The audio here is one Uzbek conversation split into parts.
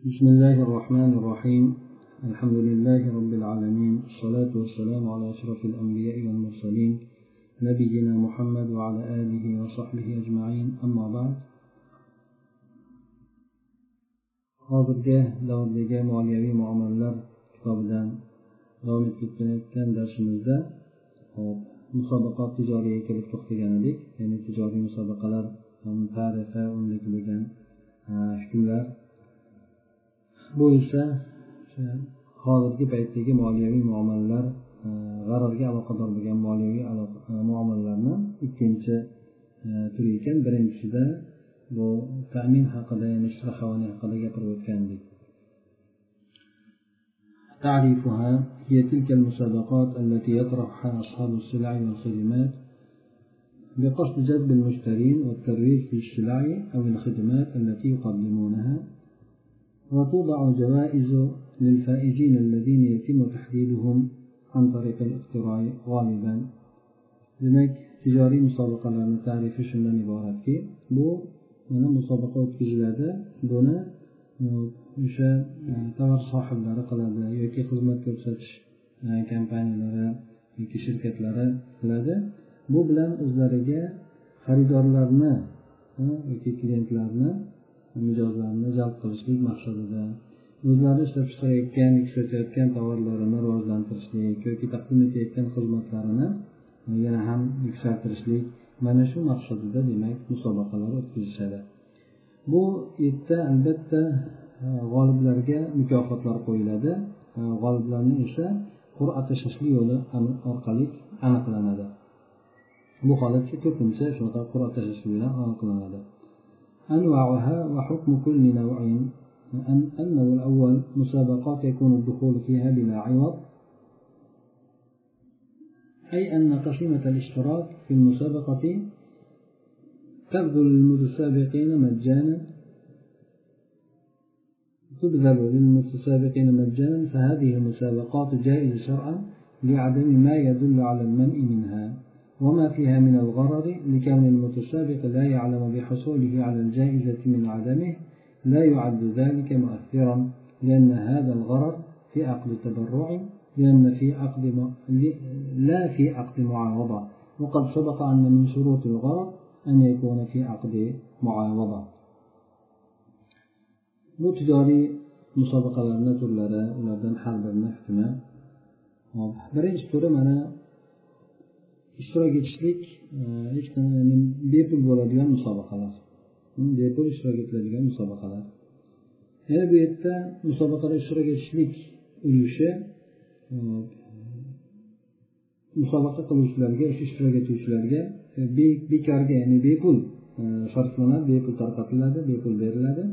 بسم الله الرحمن الرحيم الحمد لله رب العالمين الصلاة والسلام على أشرف الأنبياء والمرسلين نبينا محمد وعلى آله وصحبه أجمعين أما بعد hozirgi davrdagi moliyaviy muomalalar kitobidan davom etib kelayotgan darsimizda hop musobaqot tijoriyga kelib to'xtagan edik ya'ni tijoriy musobaqalar tarifi undagi bo'lgan hukmlar bu esa hozirgi paytdagi moliyaviy muomalalar g'arorga aloqador bo'lgan moliyaviy muomalalarni ikkinchi turi ekan birinchisida bu tamin haqida ya'ni shtraxovani haqida gapirib o'tgandik تعريفها هي تلك المسابقات التي يطرحها أصحاب السلع والخدمات بقصد جذب المشترين والترويج في السلع أو الخدمات التي يقدمونها وتوضع جوائز للفائزين الذين يتم تحديدهم عن طريق الاقتراع غالبا demak tijoriy musobaqalarni tarifi shundan iboratki bu mana musobaqa o'tkaziladi buni o'sha tovar sohiblari qiladi yoki xizmat ko'rsatish kompaniyalari yoki shirkatlari qiladi bu bilan o'zlariga xaridorlarni yoki klientlarni mijozlarni jalb qilishlik maqsadida o'zlari ishlab chiqarayotgan ishlatayotgan tovarlarini rivojlantirishlik yoki taqdim etayotgan xizmatlarini yana ham yuksaltirishlik mana shu maqsadida demak musobaqalar o'tkazishadi. Bu yerda albatta e, g'oliblarga mukofotlar qo'yiladi. E, g'oliblarni esa qur'a tashlashlik yo'li orqali aniqlanadi. Bu holatga ko'pincha shunaqa qur'a tashlashlik bilan aniqlanadi. أنواعها وحكم كل نوع النوع الأول مسابقات يكون الدخول فيها بلا عوض أي أن قسيمة الاشتراك في المسابقة تبذل للمتسابقين مجانا تبذل للمتسابقين مجانا فهذه المسابقات جائزة شرعا لعدم ما يدل على المنع منها. وما فيها من الغرر لكون المتسابق لا يعلم بحصوله على الجائزة من عدمه لا يعد ذلك مؤثرا لأن هذا الغرر في عقد تبرع لأن في عقد. لا في عقد معاوضة وقد سبق أن من شروط الغرر أن يكون في عقد معاوضة bu tijoriy musobaqalarni turlari ulardan har birini hukmi birinchi ishtirok etishlik e, hech bepul bo'ladigan musobaqalar. Bepul ishtirok etiladigan musobaqalar. Yana bu yerda musobaqada ishtirok etishlik ulushi e, musobaqa qiluvchilarga o'sha ishtirok etuvchilarga e, bekorga ya'ni bepul sarflanadi bepul tarqatiladi bepul beriladi.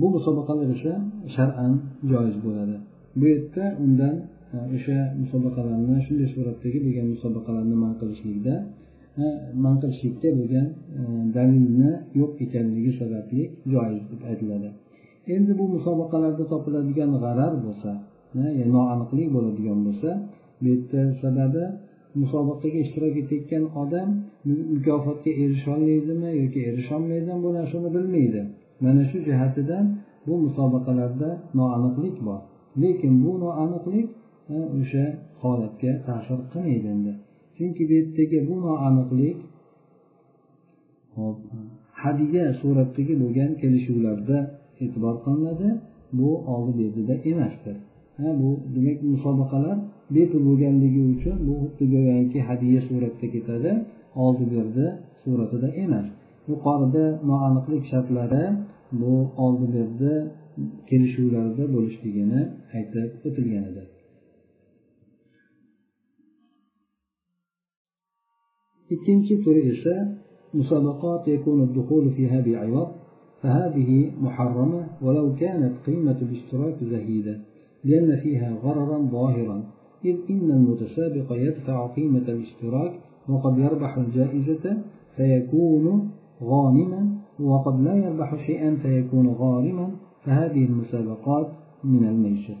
Bu musobaqalar esa shar'an joiz bo'ladi. Bu yerda undan o'sha musobaqalarni shunday suratdagi bo'lgan musobaqalarni man qilishlikda man qilishlikka bo'lgan e, dalilni yo'q ekanligi sababli joiz deb aytiladi. Endi bu musobaqalarda topiladigan g'arar bo'lsa noaniqlik bo'ladigan bo'lsa bu yerda sababi musobaqaga ishtirok etayotgan odam mukofotga erisholmaydimi yoki erisholmaydimi bu narsani bilmaydi. Mana shu jihatidan bu musobaqalarda noaniqlik bor. Lekin bu noaniqlik o'sha holatga ta'sir qilmaydi endi. Chunki bu yerdagi bu noaniqlik hop hadiya suratdagi bo'lgan kelishuvlarda e'tibor qilinadi. Bu oldi berdida emasdir. Ha bu demak musobaqalar bepul bo'lganligi uchun bu xuddi go'yoki hadiya suratda ketadi oldi berdi suratida emas. Yuqorida noaniqlik shartlari bu oldi berdi kelishuvlarda bo'lishligini aytib o'tilgan edi. Ikkinchi turi esa مسابقات يكون الدخول فيها بعوض فهذه محرمة ولو كانت قيمة الاشتراك زهيدة لأن فيها غررا ظاهرا إذ إن المتسابق يدفع قيمة الاشتراك وقد يربح الجائزة فيكون غانما وقد لا يربح شيئا فيكون غارما فهذه المسابقات من الميسر.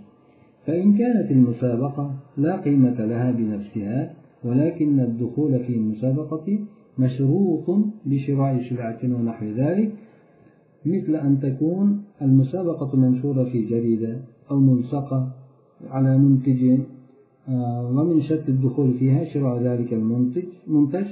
فإن كانت المسابقة لا قيمة لها بنفسها ولكن الدخول في المسابقة مشروط بشراء سلعة ونحو ذلك مثل أن تكون المسابقة منشورة في جريدة أو ملصقة على منتج آه، ومن شرط الدخول فيها شراء ذلك المنتج منتج.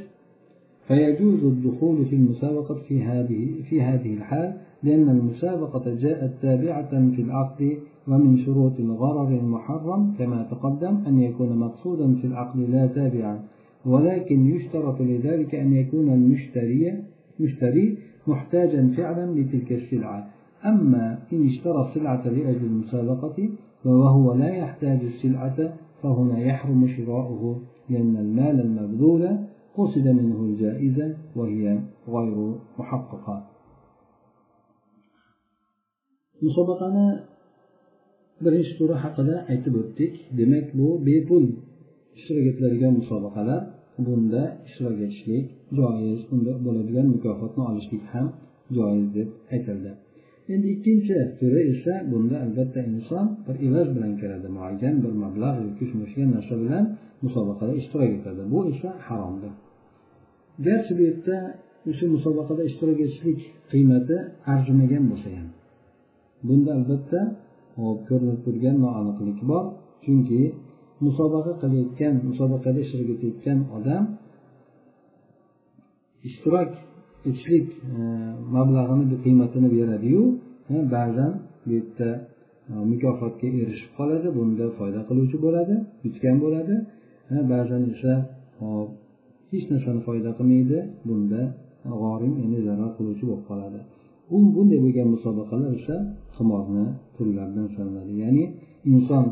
فيجوز الدخول في المسابقة في هذه في هذه الحال لأن المسابقة جاءت تابعة في العقد ومن شروط الغرر المحرم كما تقدم أن يكون مقصودا في العقد لا تابعا ولكن يشترط لذلك أن يكون المشتري مشتري محتاجا فعلا لتلك السلعة. أما إن اشترى السلعة لأجل المسابقة وهو لا يحتاج السلعة فهنا يحرم شراؤه لأن المال المبذول قصد منه الجائزة وهي غير محققة. musobaqani birinchi turi haqida aytib o'tdik. Demak bu bepul ishtirok etiladigan musobaqalar. Bunda ishtirok etishlik joiz. Unda bo'ladigan mukofotni olishlik ham joiz deb aytildi. Endi ikkinchi turi esa bunda albatta inson bir evaz bilan kiradi muayyan bir mablag' yoki shunga narsa bilan musobaqada ishtirok etadi. Bu esa haromdir. Garchi bu yerda o'sha musobaqada ishtirok etishlik qiymati arzimagan bo'lsa ham bunda albatta ko'rinib turgan noaniqlik bor. Chunki musobaqa qilayotgan musobaqada ishtirok etayotgan odam ishtirok etishlik e, mablag'ini qiymatini beradiyu e, ba'zan bu yerda e, mukofotga erishib qoladi bunda foyda qiluvchi bo'ladi yutgan bo'ladi. Ba'zan esa hech narsani foyda qilmaydi bunda g'orim ya'ni zarar qiluvchi bo'lib qoladi. U bunday bo'lgan musobaqalar esa qimorni turlaridan sanaladi ya'ni inson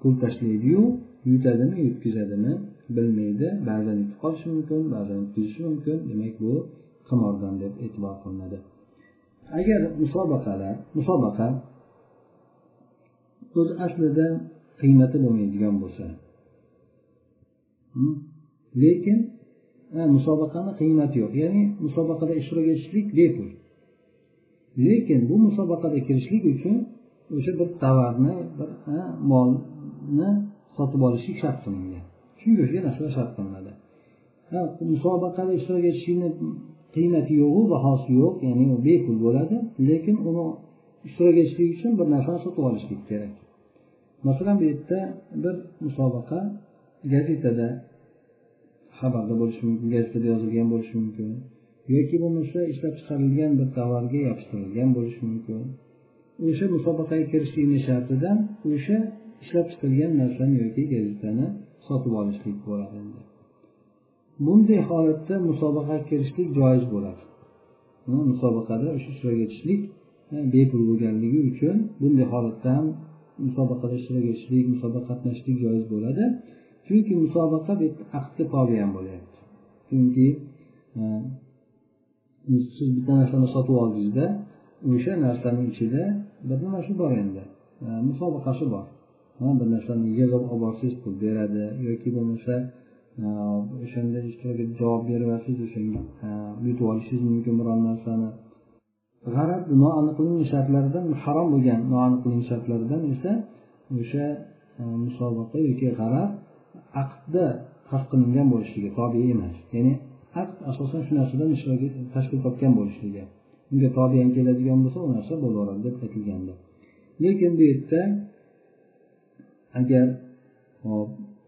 pul tashlaydiyu yutadimi yutkazadimi bilmaydi. Ba'zan yutib qolishi mumkin ba'zan yutkazishi mumkin. Demak bu qimordan deb e'tibor qilinadi. Agar musobaqalar musobaqa o'z aslida qiymati bo'lmaydigan bo'lsa hmm, lekin musobaqani qiymati yo'q. Ya'ni musobaqada ishtirok etishlik bepul. Lekin bu musobaqaga kirishlik uchun o'sha bir tovarni bir molni sotib olishlik shart qilingan. Shunga o'xshagan narsalar shart qilinadi. Musobaqada ishtirok etishlikni qiymati yo'qu bahosi yo'q ya'ni u bepul bo'ladi lekin uni ishtirok etishlik uchun bir narsani sotib olishlik kerak. Masalan bu yerda bir musobaqa gazetada xabarda bo'lishi mumkin gazetada yozilgan bo'lishi mumkin. Yoki bo'lmasa ishlab chiqarilgan bir tovarga yopishtirilgan bo'lishi mumkin. O'sha musobaqaga kirishlikni shartidan o'sha ishlab chiqilgan narsani yoki gazetani sotib olishlik bo'ladi. Bunday holatda musobaqaga kirishlik joiz bo'ladi. Musobaqada o'sha ishtirok etishlik e, bepul bo'lganligi uchun bunday holatda ham musobaqada ishtirok etishlik musobaqa qatnashishlik joiz bo'ladi. Chunki musobaqa aqdga tobe ham bo'lyapti. Chunki e, siz bitta narsani sotib oldingizda o'sha narsani ichida bir nima shu bor endi. E, musobaqasi bor. Bir narsani yig'ib olib borsangiz pul beradi yoki bo'lmasa e, o'shanda ishtirok etib javob beryapsiz o'shanga e, yutib olishingiz mumkin biron narsani. G'arab noaniqlik shartlaridan harom bo'lgan noaniqlik shartlaridan esa o'sha musobaqa yoki g'arab aqdda farq qilingan bo'lishligi tobe emas. Ya'ni haq asosan shu narsadan tashkil topgan bo'lishligi. Unga tobean keladigan bo'lsa u narsa bo'laveradi deb aytilgandi. Lekin bu yerda agar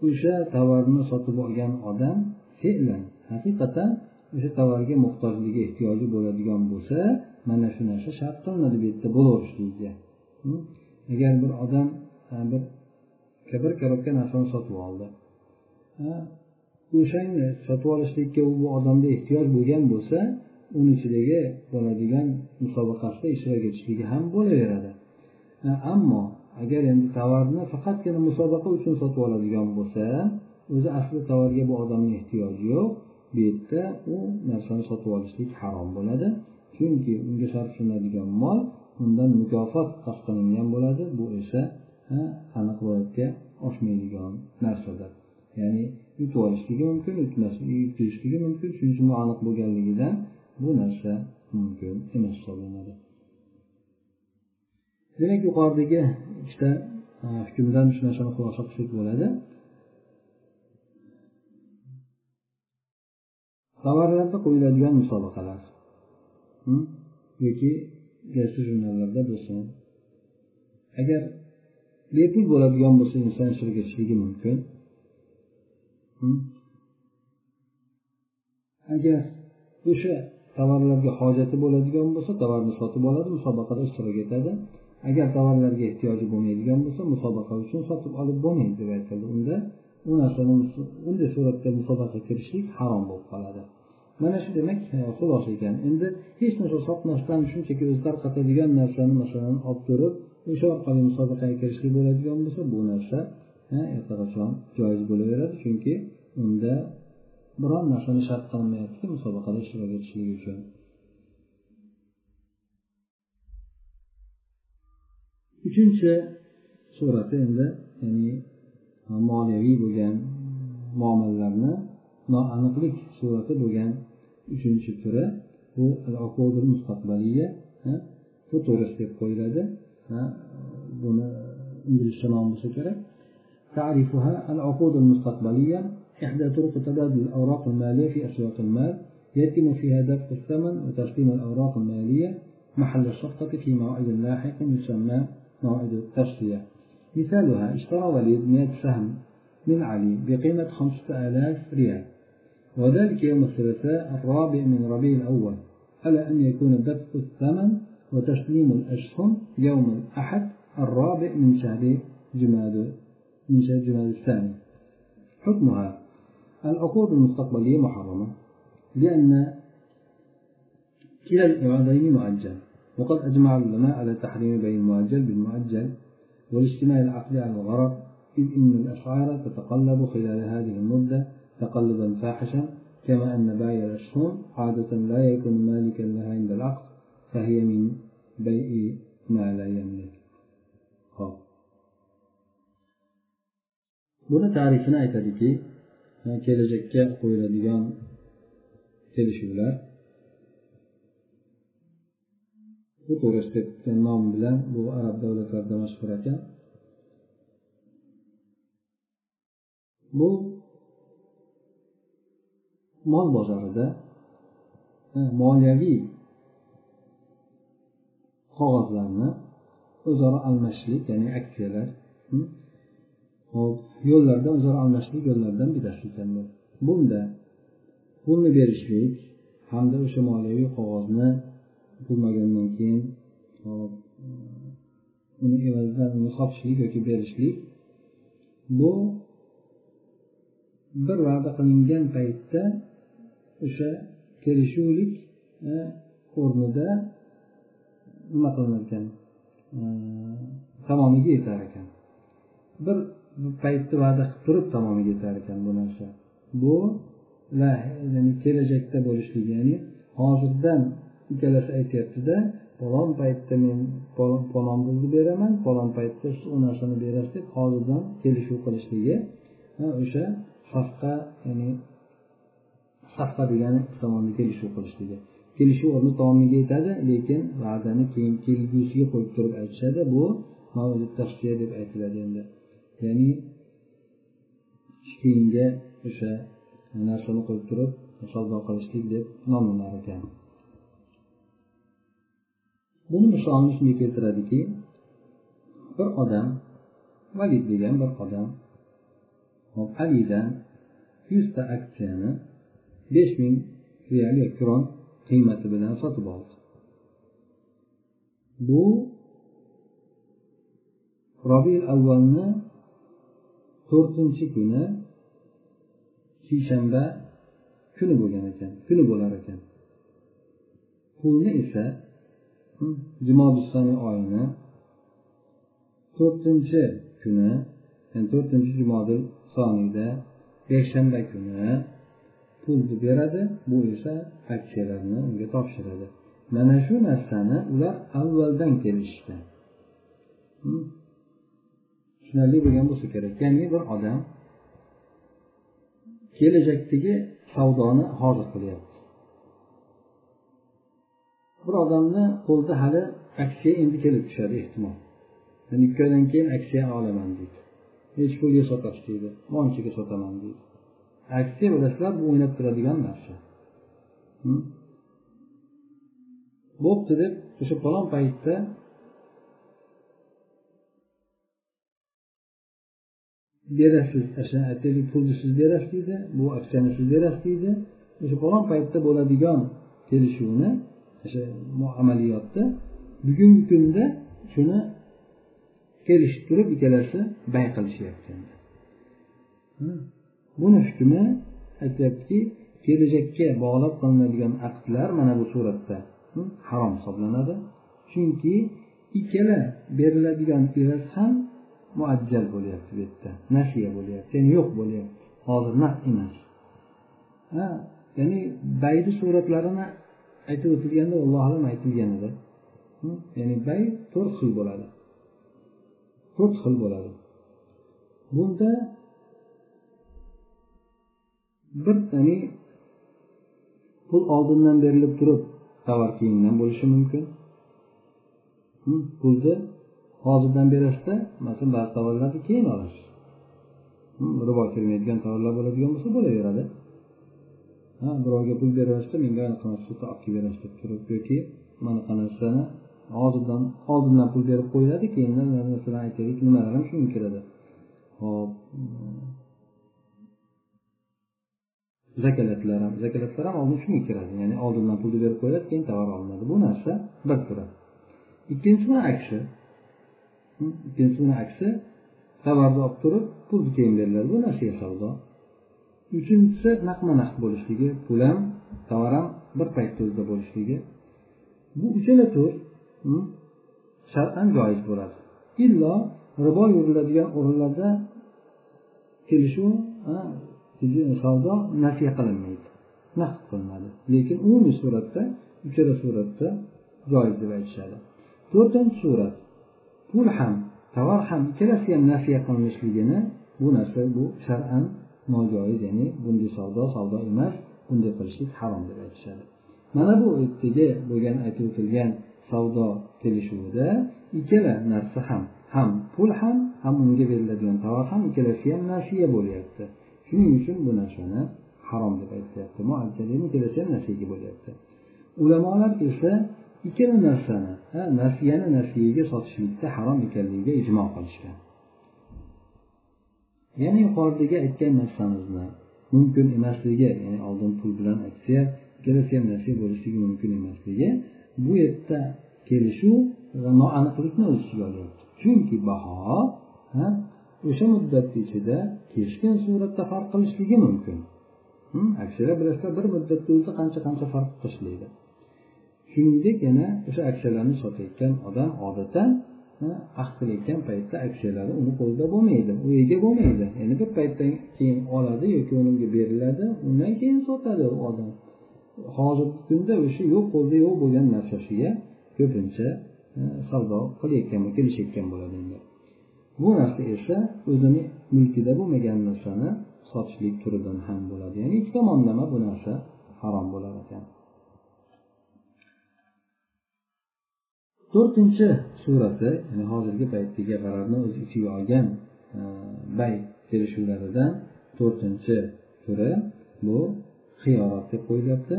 o'sha tovarni sotib olgan odam fe'lan haqiqatan o'sha tovarga muhtojligi ehtiyoji bo'ladigan bo'lsa mana shu narsa shart qilinadi bu yerda bo'laverishligiga agar bir odam bir bir korobka narsani sotib oldi. O'shani sotib olishlikka u bu odamda ehtiyoj bo'lgan bo'lsa uni ichidagi bo'ladigan musobaqasida ishtirok etishligi ham bo'laveradi. E, ammo agar endi tovarni faqatgina musobaqa uchun sotib oladigan bo'lsa o'zi asli tovarga bu odamni ehtiyoji yo'q. Bu yerda u narsani sotib olishlik harom bo'ladi. Chunki unga sarflanadigan mol undan mukofot qasd qilingan bo'ladi. Bu esa e, aniq ro'yobga oshmaydigan narsadir. Ya'ni yutib olishligi mumkin yutkazishligi mumkin. Shuning uchun aniq bo'lganligidan bu narsa mumkin emas hisoblanadi. Demak yuqoridagi ikkita e, hukmdan shu narsani xulosa qilsak bo'ladi. Tovarlarda qo'yiladigan musobaqalar hm, yoki gazeta jurnallarda bo'lsin. Agar bepul bo'ladigan bo'lsa inson ishtirok etishligi mumkin. Agar o'sha tovarlarga hojati bo'ladigan bo'lsa tovarni sotib oladi musobaqada ishtirok etadi. Agar tovarlarga ehtiyoji bo'lmaydigan bo'lsa musobaqa uchun sotib olib bo'lmaydi deb aytildi. Unda u narsani unday suratda musobaqaga kirishlik harom bo'lib qoladi. Mana shu demak xulosa ekan. Endi hech narsa sotmasdan shunchaki o'zi tarqatadigan narsani masalan olib turib o'sha orqali musobaqaga kirishlik bo'ladigan bo'lsa bu narsa allaqachon joiz bo'laveradi. Chunki unda biron narsani shart qilinmayaptiki musobaqada ishtirok etishlik uchun. Uchinchi surati endi ya'ni moliyaviy bo'lgan muomalalarni noaniqlik surati bo'lgan uchinchi turi. Bu mustaqbaliya futurist deb qo'yiladi. Buni inglizcha nom bo'lsa kerak. تعرفها العقود المستقبلية إحدى طرق تبادل الأوراق المالية في أسواق المال يتم فيها دفع الثمن وتسليم الأوراق المالية محل الصفقة في موعد لاحق يسمى موعد التسلية مثالها اشترى وليد 100 سهم من علي بقيمة 5000 ريال. وذلك يوم الثلاثاء الرابع من ربيع الأول. على أن يكون دفع الثمن وتسليم الأسهم يوم الأحد الرابع من شهر جماد شهر جماد الثاني. حكمها العقود المستقبلية محرمة لأن كلا الإعادين مؤجل وقد أجمع العلماء على تحريم بين المؤجل بالمؤجل والاجتماع العقدي على الغرض إذ إن الأسعار تتقلب خلال هذه المدة تقلبا فاحشا كما أن بائع الأسهم عادة لا يكون مالكا لها عند العقد فهي من بيع ما لا يملك. Buni tarifini aytadiki kelajakka qo'yiladigan kelishuvlar bu to'g'risida degan nom bilan bu arab davlatlarida mashhur ekan. Bu mol bozorida moliyaviy qog'ozlarni o'zaro almashishlik ya'ni aksiyalar hmm, hop yo'llarda o'zaro almashishlik yo'llaridan bittasi bunda pulni berishlik hamda o'sha moliyaviy qog'ozni bo'lmagandan keyin hop uni evazidan uni sotishlik yoki berishlik bu bir va'da qilingan paytda o'sha kelishuvlik e, o'rnida nima qilinar ekan e, tamomiga yetar ekan. Bir paytni va'da qilib turib tamomiga yetar ekan bu narsa. Bu ya'ni kelajakda bo'lishligi ya'ni hozirdan ikkalasi aytyaptida falon paytda men falon pulni beraman falon paytda u narsani berasiz deb hozirdan kelishuv qilishligi o'sha safqa ya'ni safqa degani ikki tomonni kelishuv qilishligi. Kelishuv o'rni tamomiga yetadi lekin va'dani keyin kelgusiga qo'yib turib aytishadi. Bu tavsiya deb aytiladi endi. Ya'ni keyinga o'sha narsani qo'yib turib savdo qilishlik deb nomlanar ekan. Buni misolini shunga keltiradiki bir odam valid degan bir odam alidan yuzta aksiyani besh ming real kron qiymati bilan sotib oldi. Bu robiy avvalni to'rtinchi kuni seshanba kuni bo'lgan ekan kuni bo'lar ekan. Pulni esa jumodisoni oyini to'rtinchi kuni ya'ni to'rtinchi jumodil soniyda yakshanba kuni pulni beradi. Bu esa aksiyalarni unga topshiradi. Mana shu narsani ular avvaldan kelishgan tushunarli bo'lgan bo'lsa kerak. Ya'ni bir odam kelajakdagi savdoni hozir qilyapti. Bir odamni qo'lida hali aksiya endi kelib tushadi ehtimol. Yani ikki oydan keyin aksiya olaman deydi. Nechi pulga sotasiz deydi monchaga sotaman deydi. Aksiya bilasizlar bu o'ynab turadigan narsa. Bo'pti deb o'sha falon paytda berasiz aytaylik pulni siz berasiz deydi bu aksiyani siz berasiz deydi. O'sha falon paytda bo'ladigan kelishuvni o'sha amaliyotda bugungi kunda shuni kelishib turib ikkalasi bay qilishyapti. Buni hukmi aytyaptiki kelajakka bog'lab qilinadigan aqdlar mana bu suratda harom hisoblanadi. Chunki ikkala beriladigan evaz ham muajjal bo'lyapti bu yerda nashiya bo'lyapti ya'ni yo'q bo'lyapti hozir naq emas. Ya'ni bayni suratlarini aytib o'tilganda allohu alam aytilgan edi hm, ya'ni bay to'rt xil bo'ladi. To'rt xil bo'ladi. Bunda bir ya'ni pul oldindan berilib turib tovar keyindan bo'lishi mumkin. Hm, Pulni hozirdan berasizda masalan ba'zi tovarlarni keyin olasiz hm, ribo kirmaydigan tovarlar bo'ladigan bo'lsa bo'laveradi. Ha birovga pul beryapsizda menga anaqa narsani olib kelib berasiz deb turib yoki manaqa narsani hozirdan oldindan pul berib qo'yiladi keyindan masalan aytaylik nimalar ham shunga kiradi. Hop zakalatlar ham zakalatlar ham oldin shunga kiradi ya'ni oldindan pulni berib qo'yiladi keyin tovar olinadi. Bu narsa bir turi ikkinchisini aksi ikkinchisini aksi tovarni olib turib pulni keyin beriladi bu narsaga savdo. Uchinchisi naqma naqd bo'lishligi pul ham tovar ham bir paytni o'zida bo'lishligi. Bu uchala tur hm, shar'an joiz bo'ladi. Illo ribo yuriladigan o'rinlarda kelishuv savdo nasiya qilinmaydi naqd qilinadi. Lekin umumiy suratda uchala suratda joiz deb aytishadi. To'rtinchi surat. Pul ham tovar ham ikkalasi ham nasiya qilinishligini bu narsa bu shar'an nojoiz ya'ni bunday savdo savdo emas bunday qilishlik harom deb aytishadi. Mana bu ertaga bo'lgan aytib o'tilgan savdo kelishuvida ikkala narsa ham ham pul ham ham unga beriladigan tovar ham ikkalasi ham nasiya bo'lyapti. Shuning uchun bu narsani harom deb aytyapti. Ikkalasi ham nasiyaga bo'lyapti. Ulamolar esa ikkala narsani nasiyani nasiyaga sotishlikda harom ekanligiga ijmo qilishgan. Ya'ni yuqoridagi aytgan narsamizni mumkin emasligi ya'ni oldin pul bilan aksiya ikkalasi ham nasiya bo'lishligi mumkin emasligi bu yerda kelishuv noaniqlikni o'z ichiga olyapti. Chunki baho o'sha muddat ichida keskin suratda farq qilishligi mumkin. Hm, Aksiyalar bilasizlar bir muddatni o'zida qancha qancha farq qilishlaydi. Shuningdek yana o'sha aksiyalarni sotayotgan odam odatdan ahd qilayotgan paytda aksiyalari uni qo'lida bo'lmaydi u ega bo'lmaydi. Ya'ni bir paytdan keyin oladi yoki unga beriladi undan keyin sotadi u odam. Hozirgi kunda o'sha yo'q qo'lda yo'q bo'lgan narsasiga ko'pincha savdo qilayotgan kelishayotgan bo'ladi endi. Bu narsa esa o'zini mulkida bo'lmagan narsani sotishlik turidan ham bo'ladi. Ya'ni ikki tomonlama bu narsa harom bo'lar ekan. to'rtinchi surati ya'ni hozirgi paytdagi g'ararni o'z ichiga olgan bay kelishuvlaridan to'rtinchi turi bu xiyorot deb qo'yilyapti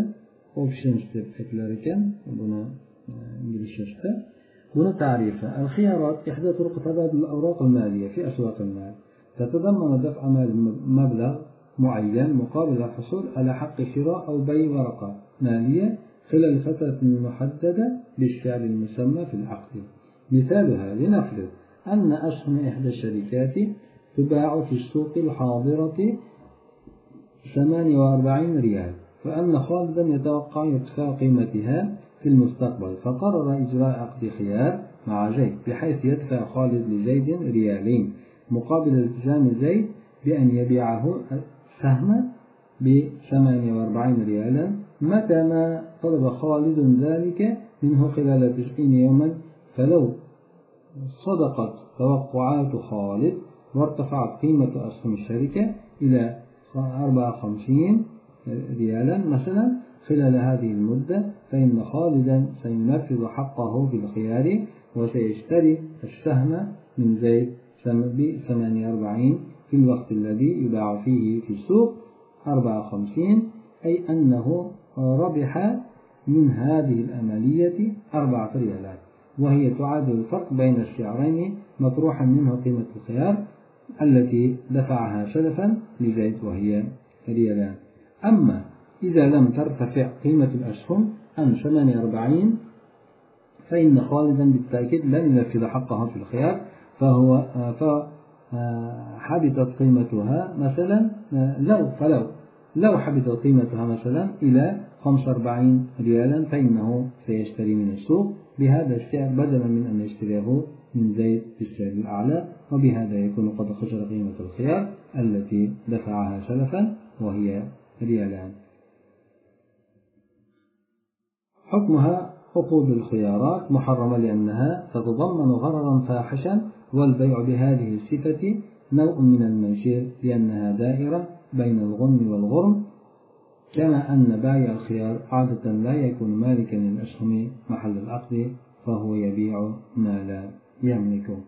options deb aytilar ekan buni inglizchasida بنى تعريفه الخيارات إحدى طرق تبادل الأوراق المالية في أسواق المال تتضمن دفع مبلغ معين مقابل الحصول على حق شراء أو بيع ورقة مالية خلال فترة محددة بالسعر المسمى في العقد. مثالها لنفرض أن أسهم إحدى الشركات تباع في السوق الحاضرة 48 ريال فأن خالدا يتوقع ارتفاع قيمتها في المستقبل فقرر إجراء عقد خيار مع زيد بحيث يدفع خالد لزيد ريالين مقابل التزام زيد بأن يبيعه سهم ب 48 ريالا متى ما طلب خالد ذلك منه خلال 90 يوما فلو صدقت توقعات خالد وارتفعت قيمة أسهم الشركة إلى 54 ريالا مثلا خلال هذه المدة فإن خالدا سينفذ حقه في الخيار وسيشتري السهم من زيد ب 48 في الوقت الذي يباع فيه في السوق 54 أي أنه ربح من هذه الأملية أربعة ريالات وهي تعادل الفرق بين الشعرين مطروحا منه قيمة الخيار التي دفعها سلفا لزيد وهي ريالان. أما إذا لم ترتفع قيمة الأسهم عن 48 فإن خالدا بالتأكيد لن ينفذ حقها في الخيار فهو فحبطت قيمتها مثلا لو فلو. لو حبطت قيمتها مثلا إلى 45 ريالا فإنه سيشتري من السوق. بهذا السعر بدلا من أن يشتريه من زيت بالسعر الأعلى وبهذا يكون قد خسر قيمة الخيار التي دفعها سلفا وهي ريالان حكمها عقود الخيارات محرمة لأنها تتضمن غررا فاحشا والبيع بهذه الصفة نوع من المنشير لأنها دائرة بين الغنم والغرم كما أن بائع الخيار عادة لا يكون مالكا للأسهم محل العقد فهو يبيع ما لا يملكه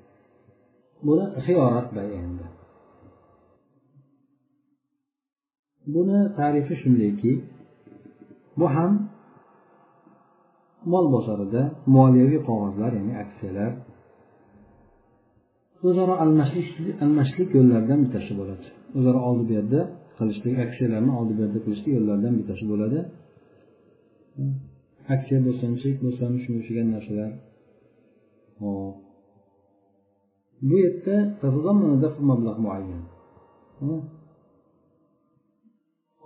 buni xiyorat bay endi buni tarifi shundayki bu ham mol bozorida moliyaviy qog'ozlar ya'ni aksiyalar o'zaro almashishlik yo'llaridan bittasi bo'ladi o'zaro oldi berdi qilishlik aksiyalarni oldi berdi qilishlik yo'llaridan bittasi bo'ladi. Aksiya bo'lsin chek bo'lsin shunga o'xshagan narsalar. Hop bu yerda mablag' muayyan.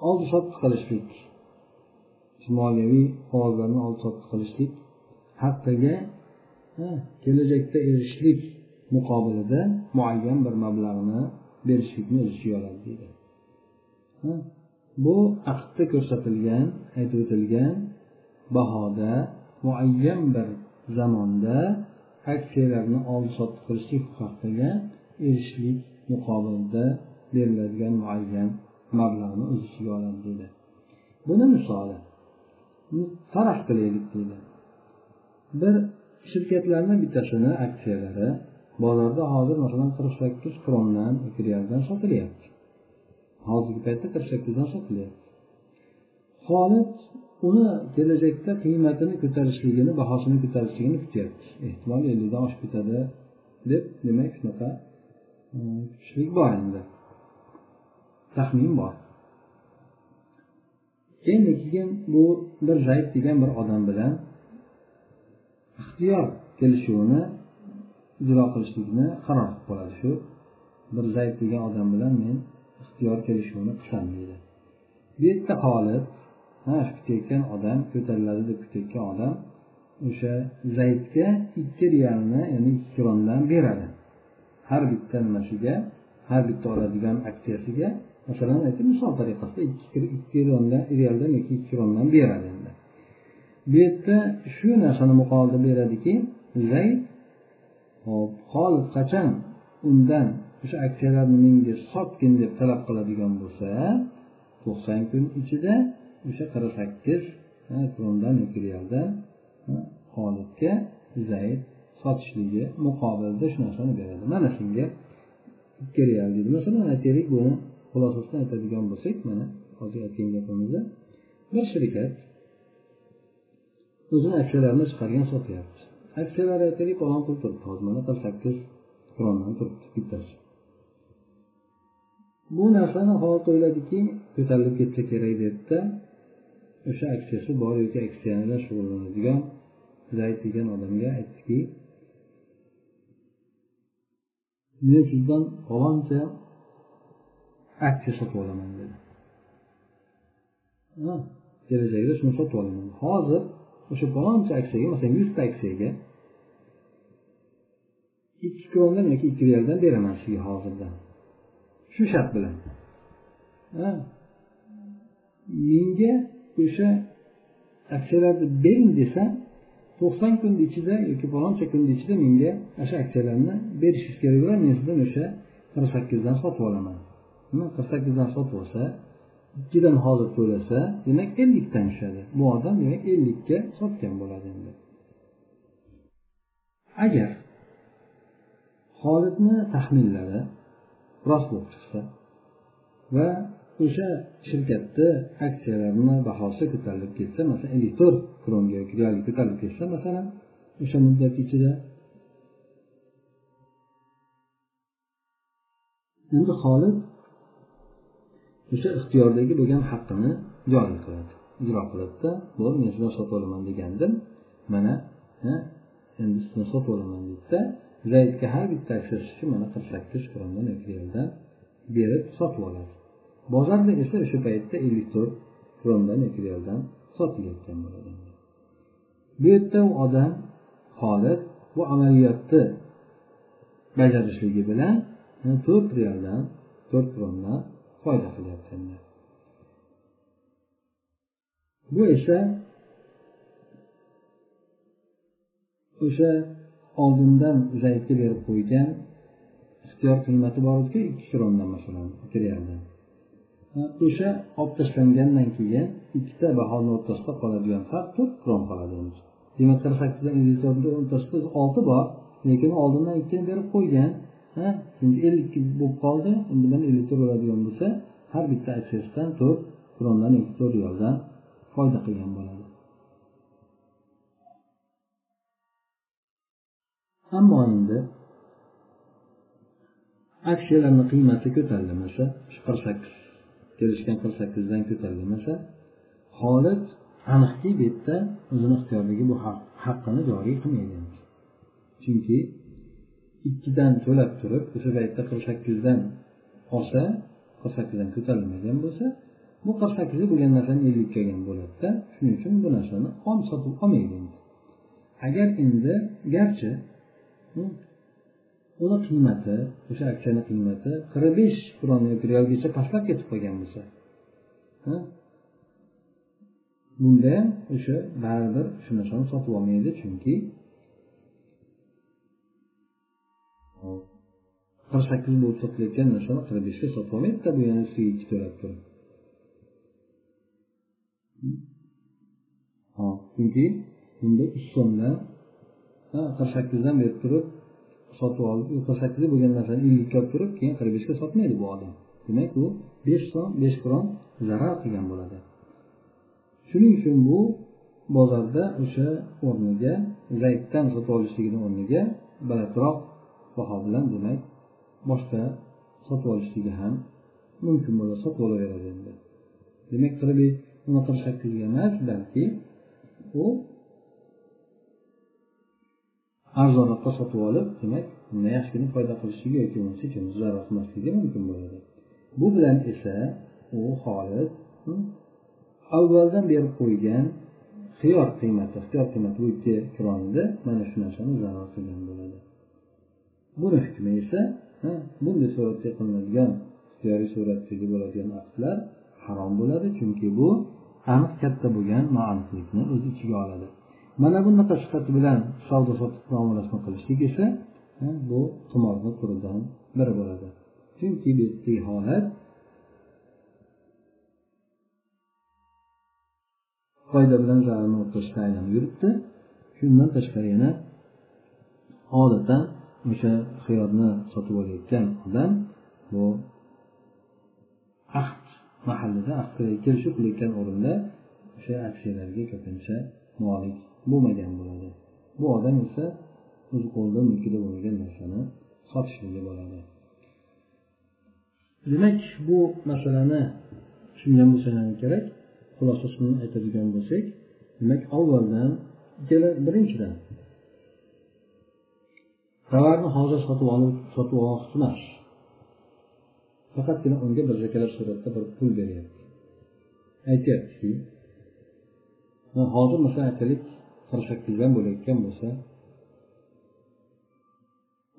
Oldi sotdi qilishlik. Moliyaviy qog'ozlarni oldi sotdi qilishlik. Haqqiga kelajakda erishishlik muqobilida muayyan bir mablag'ni berishlikni o'z ichiga oladi deydi. Bu aqdda ko'rsatilgan aytib o'tilgan bahoda muayyan bir zamonda aksiyalarni oldi sotdi qilishlik haqqiga erishishlik muqobilida beriladigan muayyan mablag'ni o'z ichiga oladi deydi buni misoli farq qilaylik deydi bir shirkatlarni bittasini aksiyalari bozorda hozir masalan qirq sakkiz krondan realdan sotilyapti. Hozirgi paytda qirq sakkizdan sotilyapti xolid uni kelajakda qiymatini ko'tarishligini bahosini ko'tarishligini kutyapti. Ehtimol ellikdan oshib ketadi deb demak shunaqa mm, e, kutishlik bor endi. Taxmin bor. Endi keyin bu bir zayd degan bir odam bilan ixtiyor kelishuvini ijro qilishlikni qaror qilib qoladi shu bir zayd degan odam bilan men ixtiyor kelishuvini qilsin deydi bu yerda xolid shu kutayotgan odam ko'tariladi deb kutayotgan odam o'sha zaydga ikki realni ya'ni ikki krondan beradi. Har bitta nimasiga har bitta oladigan aksiyasiga masalan aytib misol tariqasida ikki realdan yoki ikki krondan beradi endi. Bu yerda shu narsani muqobilda beradiki zayd hop xolid qachon undan o'sha aksiyalarni menga sotgin deb talab qiladigan bo'lsa to'qson kun ichida o'sha qirq sakkiz krondan yoki realdan xolidga zayd sotishligi muqobilda shu narsani beradi. Mana shunga ikki real deydi. Masalan aytaylik buni xulosasini aytadigan bo'lsak mana hozir aytgan gapimizda bir shirkat o'zini aksiyalarini chiqargan sotyapti. Aksiyalari aytaylik falon pul turibdi. Hozir mana qirq sakkiz krondan turibdi bittasi. Bu narsani hozir o'yladiki ko'tarilib ketsa kerak dedida o'sha aksiyasi bor yoki aksiya bilan shug'ullanadigan zayd degan odamga aytdiki men sizdan faloncha aksiya sotib olaman dedi. Kelajakda shuni sotib olaman. Hozir o'sha faloncha aksiyaga masalan yuzta aksiyaga ikki krondan yoki ikki realdan beraman sizga hozirda shu shart bilan. Menga o'sha aksiyalarni bering desa to'qson kun ichida yoki faloncha kun ichida menga o'sha aksiyalarni berishingiz kerak va men sizdan o'sha qirq sakkizdan sotib olaman. Qirq sakkizdan sotib olsa ikkidan hozir to'lasa demak ellikdan tushadi. Bu odam demak ellikka sotgan bo'ladi endi. Agar holidni taxminlari rost bo'lib chiqsa va o'sha shirkatni aksiyalarini bahosi ko'tarilib ketsa masalan ellik to'rt kronga yoki ko'tarilib ketsa masalan o'sha muddat ichida endi xolid o'sha ixtiyordagi bo'lgan haqqini joriy qiladi ijro qiladida bo'ldi men shundan sotib olaman degandim mana endi sizdan sotib olaman deydida bitta aksiyasi uchun mana qirq sakkiz krondan realdan berib sotib oladi bozorda esa o'sha paytda ellik to'rt krondan realdan sotilayotgan bo'ladi bu yerda u odam xolid bu amaliyotni bajarishligi bilan to'rt realdan to'rt krondan foyda qilyapti bu esa o'sha oldindan zaydga berib qo'ygan ixtiyor qiymati bor ediku ikki krondan masalan realdan o'sha olib tashlangandan keyin ikkita bahoni o'rtasida qoladigan farq to'rt kron qoladi. Demak qirq sakkizdan o'rtasida olti bor lekin oldindan ikkini berib qo'ygan chunki ellik bo'lib qoldi endi mana ellik to'rt bo'ladigan bo'lsa har bitta aksiyasidan to'rt krondan yoki to'rt riyoldan foyda qilgan bo'ladi. Ammo endi aksiyalarni qiymati ko'tarilmasa shu qirq sakkiz kelishgan qirq sakkizdan ko'tarilmasa holat aniqki bu yerda o'zini ixtiyorligi bu haqqini joriy qilmaydi chunki ikkidan to'lab turib o'sha paytda qirq sakkizdan olsa qirq sakkizdan ko'tarilmagan bo'lsa bu qirq sakkizga bo'lgan narsani ellikka olgan bo'ladida shuning uchun bu narsani om sotib olmaydi agar endi garchi uni qiymati o'sha aksiyani qiymati qirq besh kron yoki realgacha pastlab ketib qolgan bo'lsa bunda ham o'sha baribir shu narsani sotib olmaydi chunki qirq sakkiz bo'lib sotilayotgan narsani qirq beshga sotib olmaydida bu yana ustiga ikki to'lab turib chunki bunda uch so'mdan qirq sakkizdan berib turib sotib olib qirq sakkizda bo'lgan narsani ellikka olib turib keyin qirq beshga sotmaydi bu odam. Demak u besh so'm besh kron zarar qilgan bo'ladi. Shuning uchun bu bozorda o'sha o'rniga zayddan sotib olishligini o'rniga balandroq baho bilan demak boshqa sotib olishligi ham mumkin bo'ladi sotib olaveradi endi. Demak qirq uni qirq sakkizga emas balki u arzonroqqa sotib olib demak yaxshigina foyda qilishligi yoki bo'lmasa zarar qilmasligi mumkin bo'ladi. Bu bilan esa u xolis hmm, avvaldan berib qo'ygan xiyor qiymati ixtiyor qiymati bu ikki kronni mana shu narsani zarar qilgan bo'ladi. Buni hukmi esa bunday suratda qilinadigan ixtiyoriy suratdagi bo'ladigan aqdlar harom bo'ladi chunki bu aniq katta bo'lgan noaniqlikni o'z ichiga oladi. Mana bunaqa sifati bilan savdo sotiq muomalasini qilishlik esa bu qimorni turidan biri bo'ladi. Chunki bu yerdagi holat foyda bilan zararni o'rtasida aylanib yuribdi. Shundan tashqari yana odatdan o'sha xiyorni sotib olayotgan odam bu ahd mahallida kelishib qilayotgan o'rinda o'sha aksiyalarga ko'pincha molik bo'lmagan bo'ladi. Bu odam esa o'z qo'lida mulkida bo'lmagan narsani sotishligi bo'ladi demak bu masalani tushungan bo'lsanglar kerak. Xulosasini aytadigan bo'lsak demak avvaldan ikkala birinchidan tovarni hozir sotib olib sotib olmoqchi emas. Faqatgina unga bir suratda bir pul beryapti. Aytyaptiki hozir masalan aytaylik qirq sakkizdan bo'layotgan bo'lsa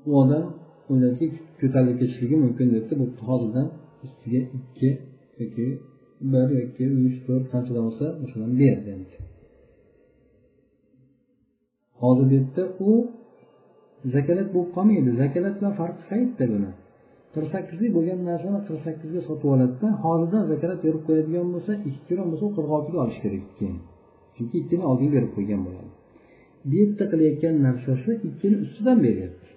u odam o'yladiki ko'tarilib ketishligi mumkin debdi bo'pti hozirdan ustiga ikki yoki bir yoki uch to'rt qanchadan bo'lsa masalan ber endi. Hozir bu yerda u zakalat bo'lib qolmaydi. Zakalat bilan farqi qayerda buni qirq sakkizlik bo'lgan narsani qirq sakkizga sotib oladida hozirdan zakalat berib qo'yadigan bo'lsa ikki kilo bo'lsa qirq oltiga olish kerak keyin. Chunki ikkini oldiga berib qo'ygan bo'ladi. Bu yerda qilayotgan narsasi ikkini ustidan beryapti.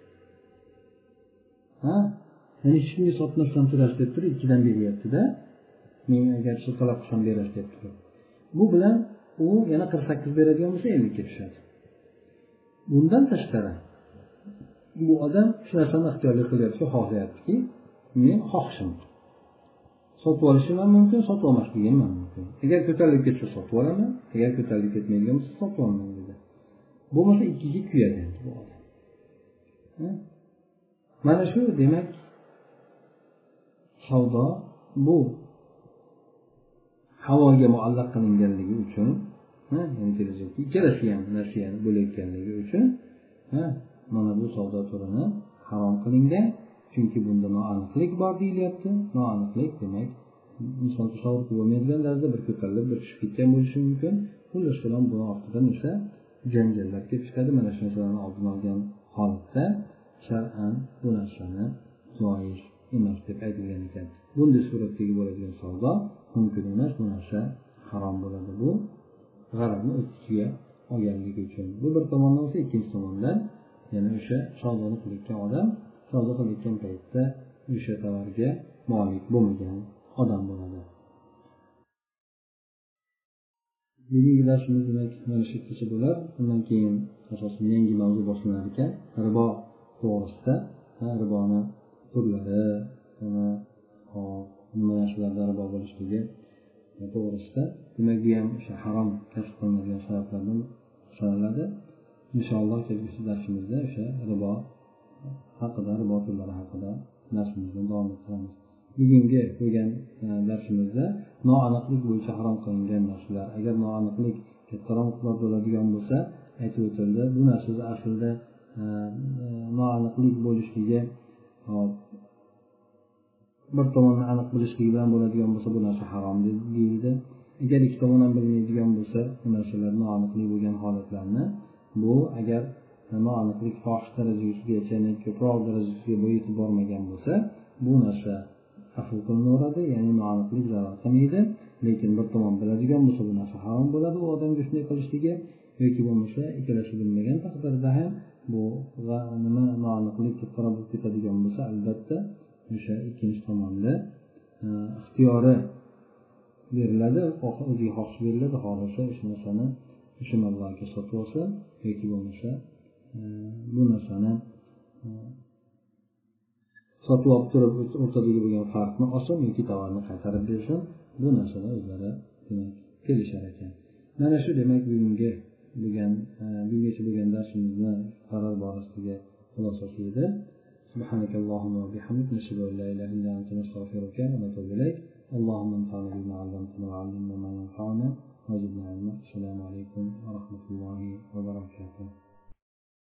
Ha? Men hech kimga sotmasdan turasiz deb turib ikkidan beryaptida. Men agar shu talab qilsam berasiz deb turib. Bu bilan u yana qirq sakkiz beradigan bo'lsa ellikka tushadi bundan tashqari bu odam shu narsani ixtiyorli qilyapti xohlayaptiki men xohishim. Sotib olishim ham mumkin sotib olmasligim ham mumkin. Agar ko'tarilib ketsa sotib olaman agar ko'tarilib ketmaydigan bo'lsa sotib olmayman dedi. Bo'lmasa ikkiga kuyadi bu odam. Mana shu demak savdo bu. Havoga muallaq qilinganligi uchun kelajakda ikkalasi ham nasiyani bo'layotganligi uchun mana bu savdo turini harom qilingan chunki bunda noaniqlik bor deyilyapti. Noaniqlik demak inson tasavvur qilib bo'lmaydigan tarzda bir ko'tarilib bir tushib ketgan bo'lishi mumkin. Xullas kalom buni ortidan esa janjallar kelib chiqadi. Mana shu narsalarni oldini olgan holatda shar'an bu narsani joiz emas deb aytilgan ekan. Bunday suratdagi bo'ladigan savdo mumkin emas. Bu narsa harom bo'ladi. Bu g'arabni o'z ichiga olganligi uchun. Bu bir tomondan bo'lsa ikkinchi tomondan yana o'sha savdoni qilayotgan odam savdo qilayotgan paytda o'sha tovarga molik bo'lmagan odam bo'ladi bugungi darsimiz demak mana shu yergacha bo'lar undan keyin asosan yangi mavzu boshlanar ekan. Ribo to'g'risida. Riboni turlari nima narsalarda ribo bo'lishligi to'g'risida. Demak bu ham o'sha harom kasb qilinadigan sabablardan sanaladi inshaalloh kelgusi darsimizda o'sha ribo haqida ribo turlari haqida darsimizni davom ettiramiz. Bugungi bo'lgan e, darsimizda noaniqlik bo'yicha harom qilingan narsalar. Agar noaniqlik kattaroq miqdorda bo'ladigan bo'lsa aytib o'tildi bu narsada aslida e, e, noaniqlik bo'lishligi bir tomonni aniq bilishligi bilan bo'ladigan bo'lsa bu narsa harom deyildi agar ikki tomon ham bilmaydigan bo'lsa bu narsalar noaniqlik bo'lgan holatlarni bu agar noaniqlik fohish darajasigacha ko'proq darajasiga yetib bormagan bo'lsa bu narsa afv qilinaveradi ya'ni noaniqlik zarar qilmaydi lekin bir tomon biladigan bo'lsa bu narsa harom bo'ladi u odamga shunday qilishligi yoki bo'lmasa ikkalasi bilmagan taqdirda ham bu nima noaniqlik kattaroq bo'lib ketadigan bo'lsa albatta o'sha ikkinchi tomonda e, ixtiyori beriladi o'ziga xohish beriladi xohlasa o'sha narsani o'sha mablag'ga sotib olsa yoki bo'lmasa e, bu narsani e, sotib olib turib o'rtadagi bo'lgan farqni olsin yoki tovarni qaytarib bersin bu narsada o'zlari demak kelishar ekan mana shu demak bugungi bo'lgan bugungacha bo'lgan darsimizni qaror borasidagi xulosasi edi سبحانك اللهم وبحمدك نشهد ان لا اله الا انت نستغفرك ونتوب اليك اللهم انفعنا بما علمتنا وعلمنا ما ينفعنا وزدنا علما السلام عليكم ورحمه الله وبركاته